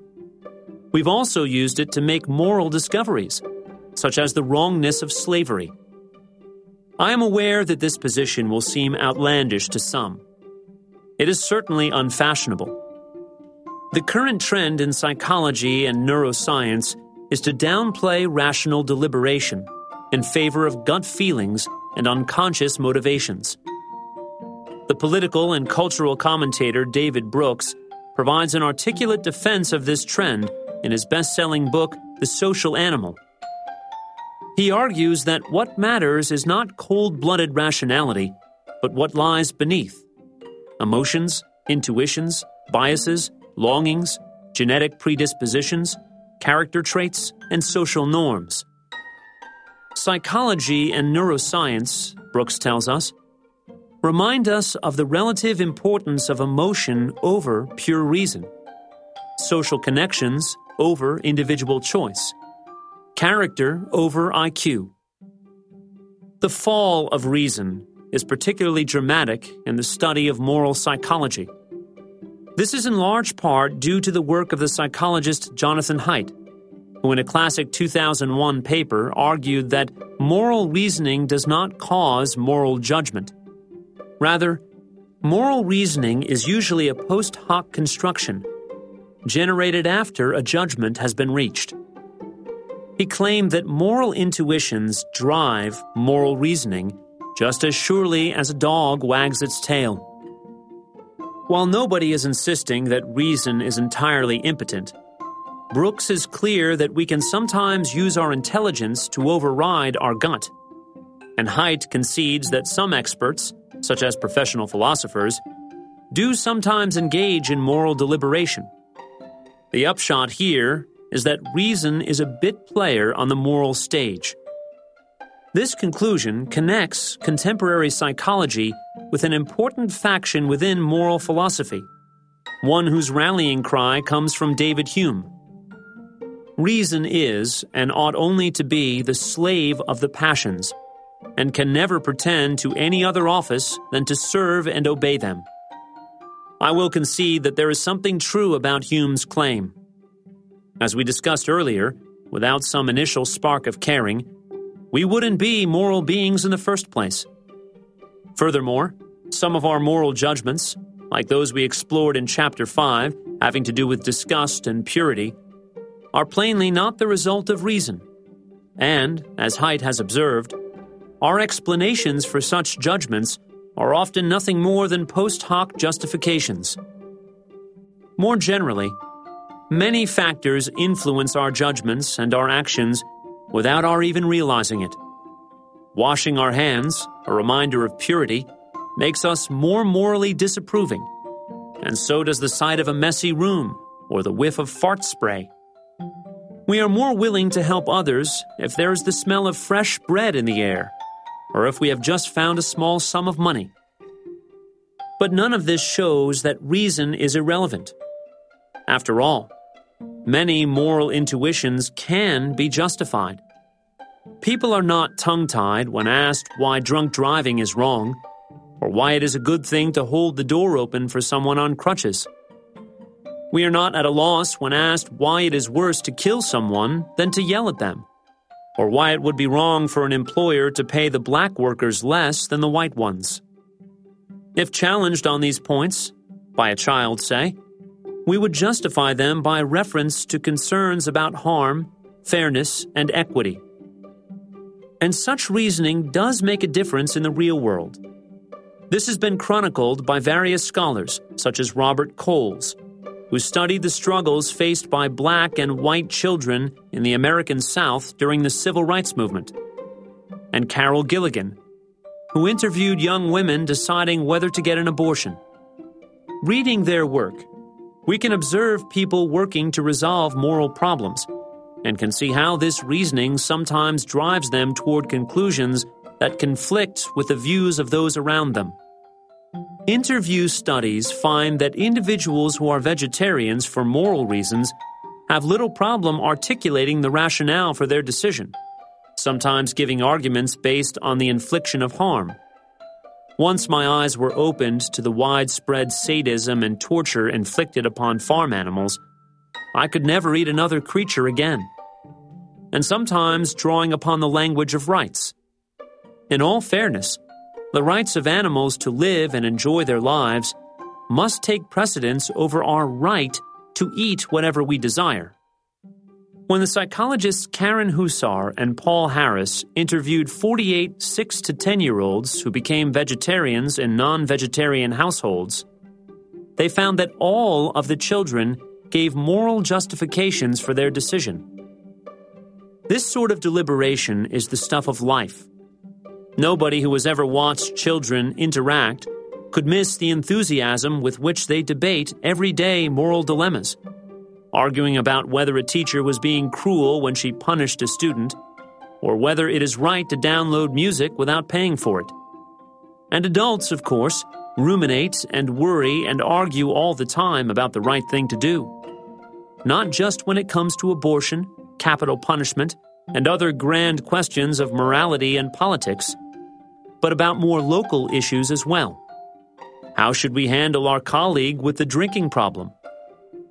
We've also used it to make moral discoveries, such as the wrongness of slavery. I am aware that this position will seem outlandish to some. It is certainly unfashionable. The current trend in psychology and neuroscience is to downplay rational deliberation in favor of gut feelings and unconscious motivations. The political and cultural commentator David Brooks provides an articulate defense of this trend in his best selling book, The Social Animal. He argues that what matters is not cold blooded rationality, but what lies beneath emotions, intuitions, biases, longings, genetic predispositions, character traits, and social norms. Psychology and neuroscience, Brooks tells us, remind us of the relative importance of emotion over pure reason, social connections over individual choice, character over IQ. The fall of reason is particularly dramatic in the study of moral psychology. This is in large part due to the work of the psychologist Jonathan Haidt, who in a classic 2001 paper argued that moral reasoning does not cause moral judgment. Rather, moral reasoning is usually a post hoc construction, generated after a judgment has been reached. He claimed that moral intuitions drive moral reasoning just as surely as a dog wags its tail. While nobody is insisting that reason is entirely impotent, Brooks is clear that we can sometimes use our intelligence to override our gut. And Haidt concedes that some experts, such as professional philosophers, do sometimes engage in moral deliberation. The upshot here is that reason is a bit player on the moral stage. This conclusion connects contemporary psychology with an important faction within moral philosophy, one whose rallying cry comes from David Hume. Reason is, and ought only to be, the slave of the passions, and can never pretend to any other office than to serve and obey them. I will concede that there is something true about Hume's claim. As we discussed earlier, without some initial spark of caring, we wouldn't be moral beings in the first place. Furthermore, some of our moral judgments, like those we explored in Chapter 5, having to do with disgust and purity, are plainly not the result of reason. And, as Haidt has observed, our explanations for such judgments are often nothing more than post hoc justifications. More generally, many factors influence our judgments and our actions without our even realizing it. Washing our hands, a reminder of purity, makes us more morally disapproving, and so does the sight of a messy room or the whiff of fart spray. We are more willing to help others if there is the smell of fresh bread in the air, or if we have just found a small sum of money. But none of this shows that reason is irrelevant. After all, Many moral intuitions can be justified. People are not tongue tied when asked why drunk driving is wrong, or why it is a good thing to hold the door open for someone on crutches. We are not at a loss when asked why it is worse to kill someone than to yell at them, or why it would be wrong for an employer to pay the black workers less than the white ones. If challenged on these points, by a child, say, we would justify them by reference to concerns about harm, fairness, and equity. And such reasoning does make a difference in the real world. This has been chronicled by various scholars, such as Robert Coles, who studied the struggles faced by black and white children in the American South during the Civil Rights Movement, and Carol Gilligan, who interviewed young women deciding whether to get an abortion. Reading their work, we can observe people working to resolve moral problems and can see how this reasoning sometimes drives them toward conclusions that conflict with the views of those around them. Interview studies find that individuals who are vegetarians for moral reasons have little problem articulating the rationale for their decision, sometimes giving arguments based on the infliction of harm. Once my eyes were opened to the widespread sadism and torture inflicted upon farm animals, I could never eat another creature again. And sometimes drawing upon the language of rights. In all fairness, the rights of animals to live and enjoy their lives must take precedence over our right to eat whatever we desire. When the psychologists Karen Hussar and Paul Harris interviewed 48 6 to 10 year olds who became vegetarians in non vegetarian households, they found that all of the children gave moral justifications for their decision. This sort of deliberation is the stuff of life. Nobody who has ever watched children interact could miss the enthusiasm with which they debate everyday moral dilemmas, arguing about whether a teacher was being cruel when she punished a student, or whether it is right to download music without paying for it. And adults, of course, ruminate and worry and argue all the time about the right thing to do. Not just when it comes to abortion, capital punishment, and other grand questions of morality and politics, but about more local issues as well. How should we handle our colleague with the drinking problem?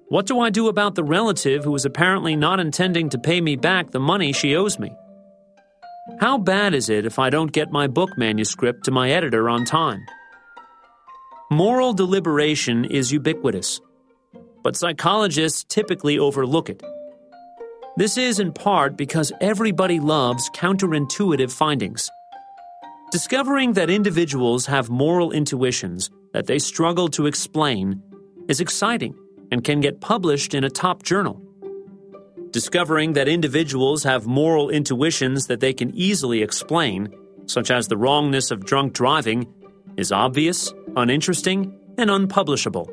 What do I do about the relative who is apparently not intending to pay me back the money she owes me? How bad is it if I don't get my book manuscript to my editor on time? Moral deliberation is ubiquitous, but psychologists typically overlook it. This is in part because everybody loves counterintuitive findings. Discovering that individuals have moral intuitions that they struggle to explain is exciting and can get published in a top journal. Discovering that individuals have moral intuitions that they can easily explain, such as the wrongness of drunk driving, is obvious, uninteresting, and unpublishable.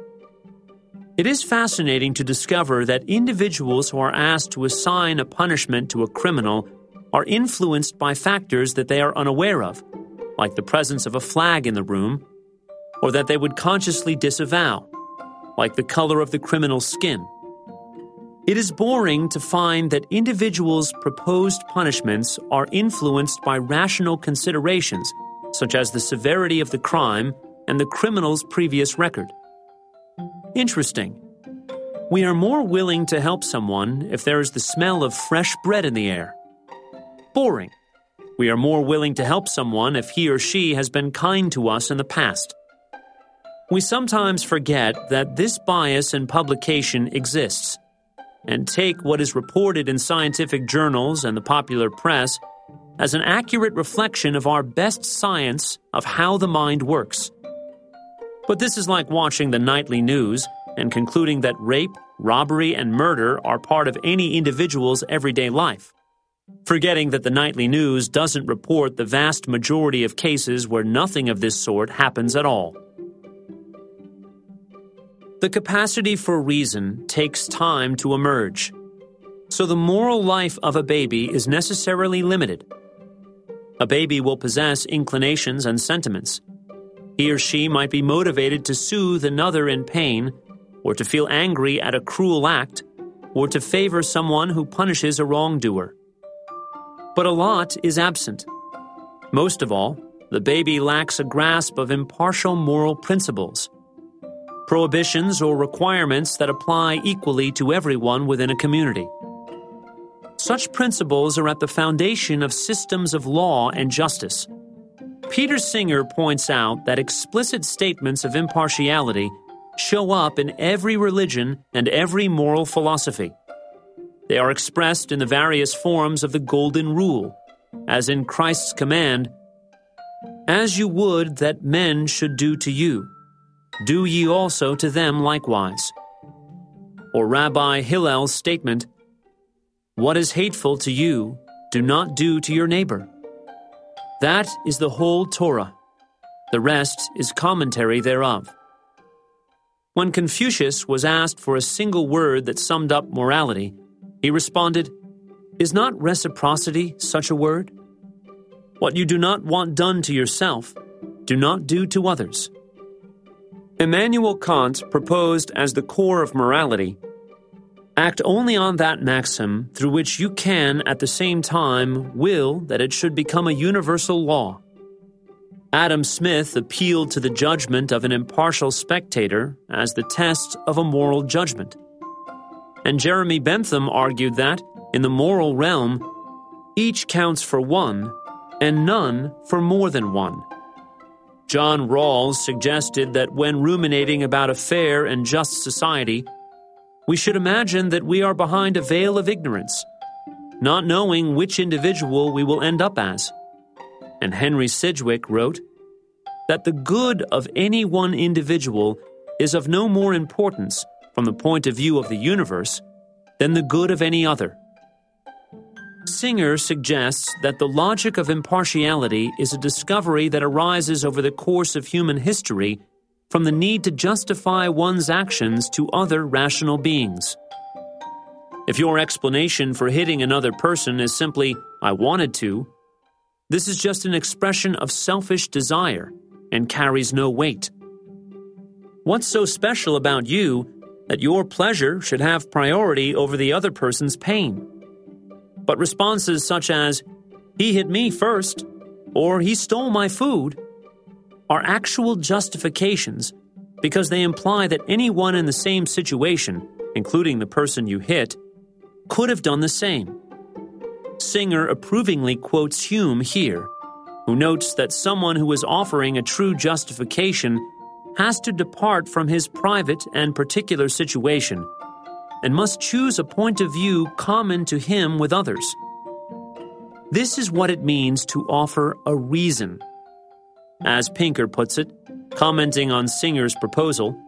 It is fascinating to discover that individuals who are asked to assign a punishment to a criminal are influenced by factors that they are unaware of, like the presence of a flag in the room, or that they would consciously disavow, like the color of the criminal's skin. It is boring to find that individuals' proposed punishments are influenced by rational considerations, such as the severity of the crime and the criminal's previous record. Interesting. We are more willing to help someone if there is the smell of fresh bread in the air. Boring. We are more willing to help someone if he or she has been kind to us in the past. We sometimes forget that this bias in publication exists and take what is reported in scientific journals and the popular press as an accurate reflection of our best science of how the mind works. But this is like watching the nightly news and concluding that rape, robbery, and murder are part of any individual's everyday life. Forgetting that the nightly news doesn't report the vast majority of cases where nothing of this sort happens at all. The capacity for reason takes time to emerge. So the moral life of a baby is necessarily limited. A baby will possess inclinations and sentiments. He or she might be motivated to soothe another in pain, or to feel angry at a cruel act, or to favor someone who punishes a wrongdoer. But a lot is absent. Most of all, the baby lacks a grasp of impartial moral principles, prohibitions or requirements that apply equally to everyone within a community. Such principles are at the foundation of systems of law and justice. Peter Singer points out that explicit statements of impartiality show up in every religion and every moral philosophy. They are expressed in the various forms of the Golden Rule, as in Christ's command, As you would that men should do to you, do ye also to them likewise. Or Rabbi Hillel's statement, What is hateful to you, do not do to your neighbor. That is the whole Torah. The rest is commentary thereof. When Confucius was asked for a single word that summed up morality, he responded, Is not reciprocity such a word? What you do not want done to yourself, do not do to others. Immanuel Kant proposed as the core of morality Act only on that maxim through which you can, at the same time, will that it should become a universal law. Adam Smith appealed to the judgment of an impartial spectator as the test of a moral judgment. And Jeremy Bentham argued that, in the moral realm, each counts for one, and none for more than one. John Rawls suggested that when ruminating about a fair and just society, we should imagine that we are behind a veil of ignorance, not knowing which individual we will end up as. And Henry Sidgwick wrote that the good of any one individual is of no more importance from the point of view of the universe than the good of any other. Singer suggests that the logic of impartiality is a discovery that arises over the course of human history from the need to justify one's actions to other rational beings. If your explanation for hitting another person is simply, I wanted to, this is just an expression of selfish desire and carries no weight. What's so special about you that your pleasure should have priority over the other person's pain? But responses such as, he hit me first, or he stole my food, are actual justifications because they imply that anyone in the same situation, including the person you hit, could have done the same. Singer approvingly quotes Hume here, who notes that someone who is offering a true justification has to depart from his private and particular situation and must choose a point of view common to him with others. This is what it means to offer a reason. As Pinker puts it, commenting on Singer's proposal,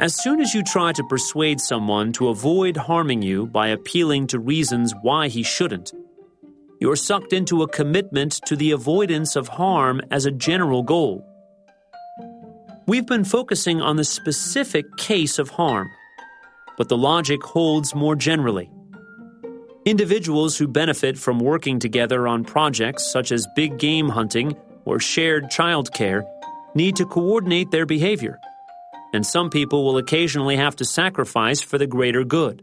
as soon as you try to persuade someone to avoid harming you by appealing to reasons why he shouldn't, you're sucked into a commitment to the avoidance of harm as a general goal. We've been focusing on the specific case of harm, but the logic holds more generally. Individuals who benefit from working together on projects such as big game hunting or shared childcare need to coordinate their behavior, and some people will occasionally have to sacrifice for the greater good.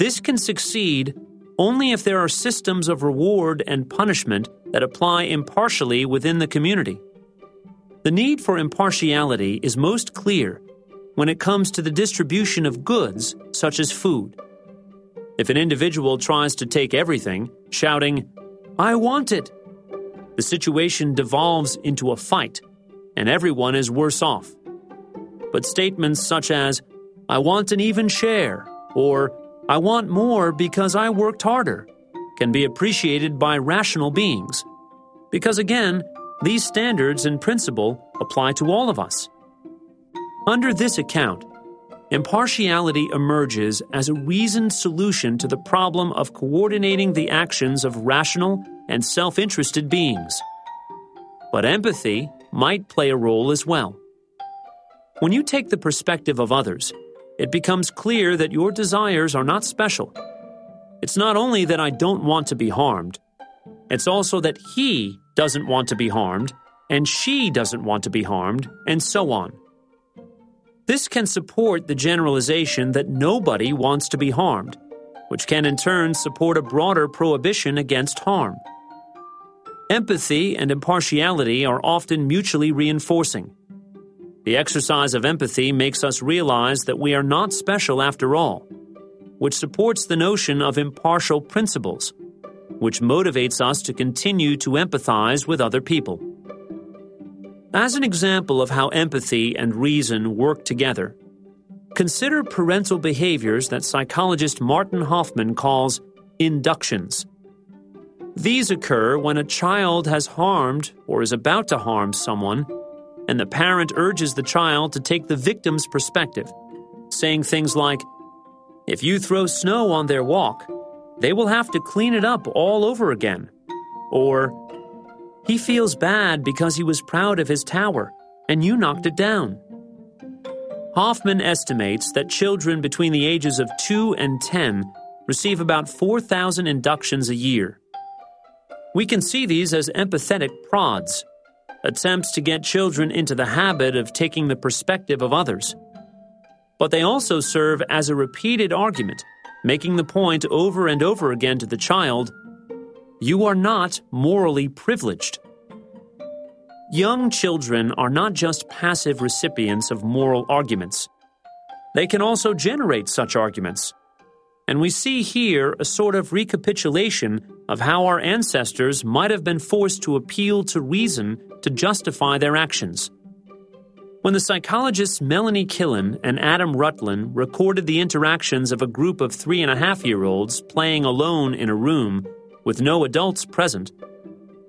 This can succeed only if there are systems of reward and punishment that apply impartially within the community. The need for impartiality is most clear when it comes to the distribution of goods, such as food. If an individual tries to take everything, shouting, I want it, the situation devolves into a fight, and everyone is worse off. But statements such as, I want an even share, or I want more because I worked harder, can be appreciated by rational beings. Because again, these standards and principle apply to all of us. Under this account, impartiality emerges as a reasoned solution to the problem of coordinating the actions of rational and self interested beings. But empathy might play a role as well. When you take the perspective of others, it becomes clear that your desires are not special. It's not only that I don't want to be harmed, it's also that he doesn't want to be harmed, and she doesn't want to be harmed, and so on. This can support the generalization that nobody wants to be harmed, which can in turn support a broader prohibition against harm. Empathy and impartiality are often mutually reinforcing. The exercise of empathy makes us realize that we are not special after all, which supports the notion of impartial principles, which motivates us to continue to empathize with other people. As an example of how empathy and reason work together, consider parental behaviors that psychologist Martin Hoffman calls inductions. These occur when a child has harmed or is about to harm someone, and the parent urges the child to take the victim's perspective, saying things like, If you throw snow on their walk, they will have to clean it up all over again. Or, he feels bad because he was proud of his tower, and you knocked it down. Hoffman estimates that children between the ages of 2 and 10 receive about 4,000 inductions a year. We can see these as empathetic prods, attempts to get children into the habit of taking the perspective of others. But they also serve as a repeated argument, making the point over and over again to the child you are not morally privileged. Young children are not just passive recipients of moral arguments. They can also generate such arguments. And we see here a sort of recapitulation of how our ancestors might have been forced to appeal to reason to justify their actions. When the psychologists Melanie Killen and Adam Rutland recorded the interactions of a group of three and a half year olds playing alone in a room with no adults present,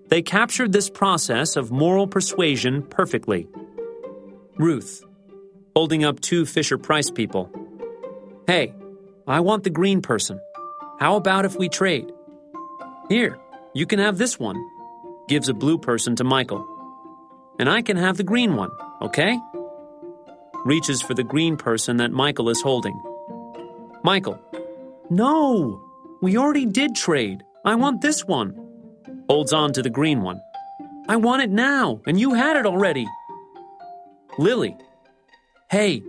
they captured this process of moral persuasion perfectly. Ruth, holding up two Fisher Price people. Hey, I want the green person. How about if we trade? Here, you can have this one. Gives a blue person to Michael. And I can have the green one, okay? Reaches for the green person that Michael is holding. Michael, no, we already did trade. I want this one. Holds on to the green one. I want it now, and you had it already. Lily, hey,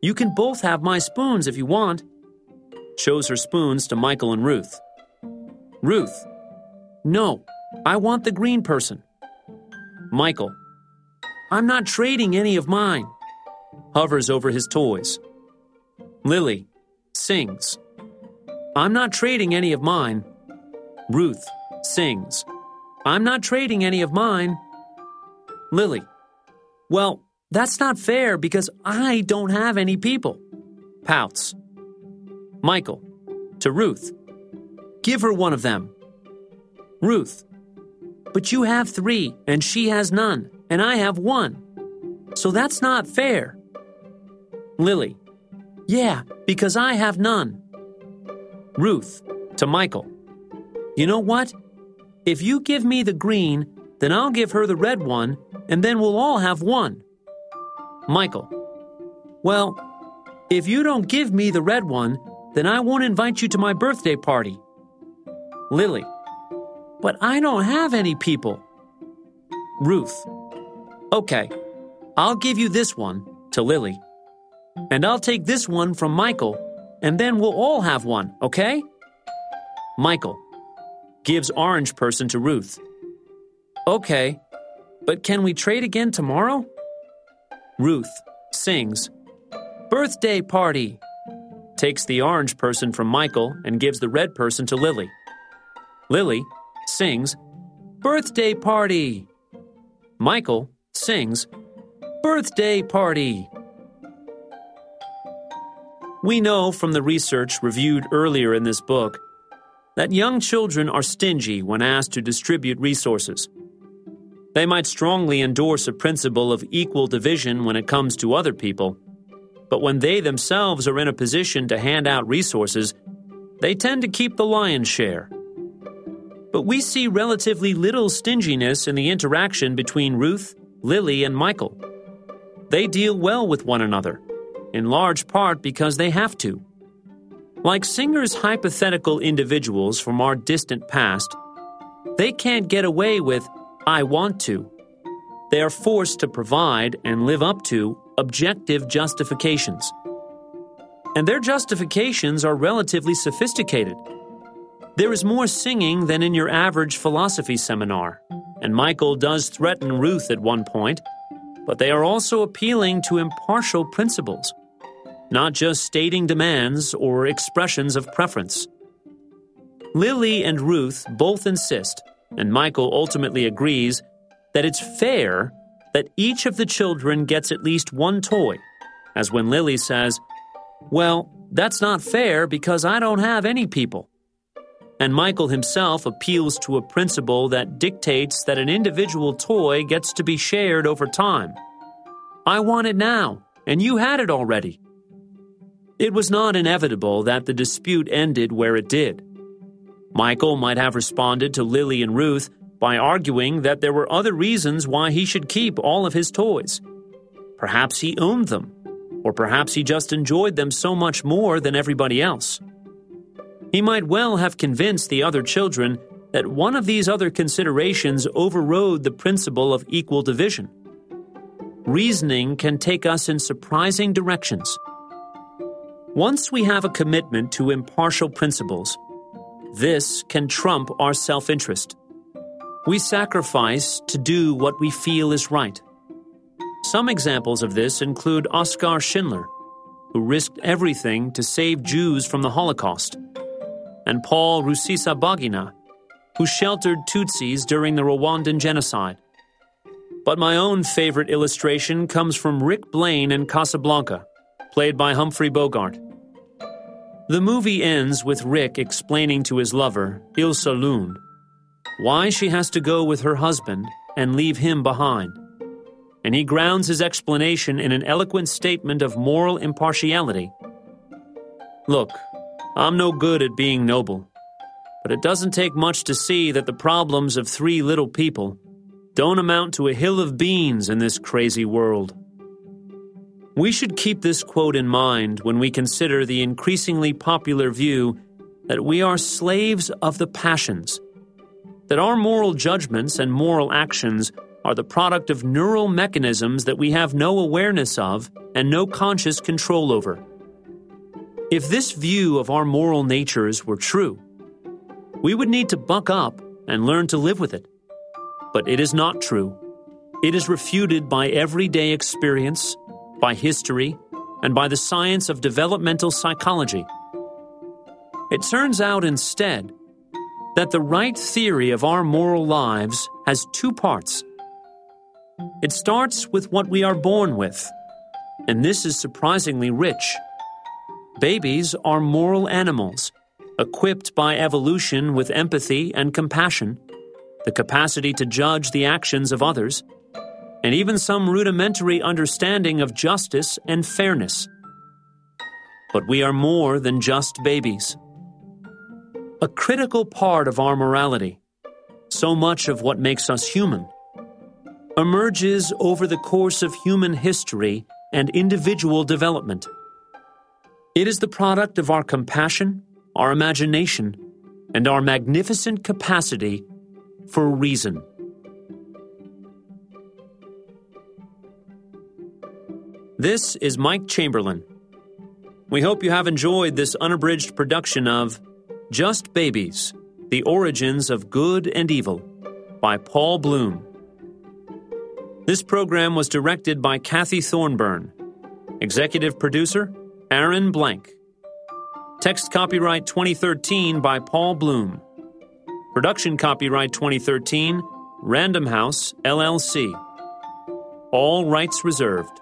you can both have my spoons if you want. Shows her spoons to Michael and Ruth. Ruth, no, I want the green person. Michael, I'm not trading any of mine. Hovers over his toys. Lily, sings. I'm not trading any of mine. Ruth sings. I'm not trading any of mine. Lily. Well, that's not fair because I don't have any people. Pouts. Michael. To Ruth. Give her one of them. Ruth. But you have three, and she has none, and I have one. So that's not fair. Lily. Yeah, because I have none. Ruth, to Michael. You know what? If you give me the green, then I'll give her the red one, and then we'll all have one. Michael. Well, if you don't give me the red one, then I won't invite you to my birthday party. Lily. But I don't have any people. Ruth. Okay, I'll give you this one to Lily. And I'll take this one from Michael, and then we'll all have one, okay? Michael gives orange person to Ruth. Okay, but can we trade again tomorrow? Ruth sings, Birthday party! Takes the orange person from Michael and gives the red person to Lily. Lily sings, Birthday party! Michael sings, Birthday party! We know from the research reviewed earlier in this book that young children are stingy when asked to distribute resources. They might strongly endorse a principle of equal division when it comes to other people, but when they themselves are in a position to hand out resources, they tend to keep the lion's share. But we see relatively little stinginess in the interaction between Ruth, Lily, and Michael. They deal well with one another in large part because they have to. Like Singer's hypothetical individuals from our distant past, they can't get away with, I want to. They are forced to provide and live up to objective justifications. And their justifications are relatively sophisticated. There is more singing than in your average philosophy seminar, and Michael does threaten Ruth at one point, but they are also appealing to impartial principles not just stating demands or expressions of preference. Lily and Ruth both insist, and Michael ultimately agrees, that it's fair that each of the children gets at least one toy, as when Lily says, Well, that's not fair because I don't have any people. And Michael himself appeals to a principle that dictates that an individual toy gets to be shared over time. I want it now, and you had it already. It was not inevitable that the dispute ended where it did. Michael might have responded to Lily and Ruth by arguing that there were other reasons why he should keep all of his toys. Perhaps he owned them, or perhaps he just enjoyed them so much more than everybody else. He might well have convinced the other children that one of these other considerations overrode the principle of equal division. Reasoning can take us in surprising directions. Once we have a commitment to impartial principles, this can trump our self interest. We sacrifice to do what we feel is right. Some examples of this include Oskar Schindler, who risked everything to save Jews from the Holocaust, and Paul Rusesabagina, who sheltered Tutsis during the Rwandan genocide. But my own favorite illustration comes from Rick Blaine in Casablanca played by Humphrey Bogart. The movie ends with Rick explaining to his lover, Ilsa Lund, why she has to go with her husband and leave him behind. And he grounds his explanation in an eloquent statement of moral impartiality. Look, I'm no good at being noble. but it doesn't take much to see that the problems of three little people don't amount to a hill of beans in this crazy world. We should keep this quote in mind when we consider the increasingly popular view that we are slaves of the passions, that our moral judgments and moral actions are the product of neural mechanisms that we have no awareness of and no conscious control over. If this view of our moral natures were true, we would need to buck up and learn to live with it. But it is not true. It is refuted by everyday experience by history, and by the science of developmental psychology. It turns out instead that the right theory of our moral lives has two parts. It starts with what we are born with, and this is surprisingly rich. Babies are moral animals, equipped by evolution with empathy and compassion, the capacity to judge the actions of others, and even some rudimentary understanding of justice and fairness. But we are more than just babies. A critical part of our morality, so much of what makes us human, emerges over the course of human history and individual development. It is the product of our compassion, our imagination, and our magnificent capacity for reason. This is Mike Chamberlain. We hope you have enjoyed this unabridged production of Just Babies The Origins of Good and Evil by Paul Bloom. This program was directed by Kathy Thornburn. Executive producer Aaron Blank. Text copyright 2013 by Paul Bloom. Production copyright 2013 Random House, LLC. All rights reserved.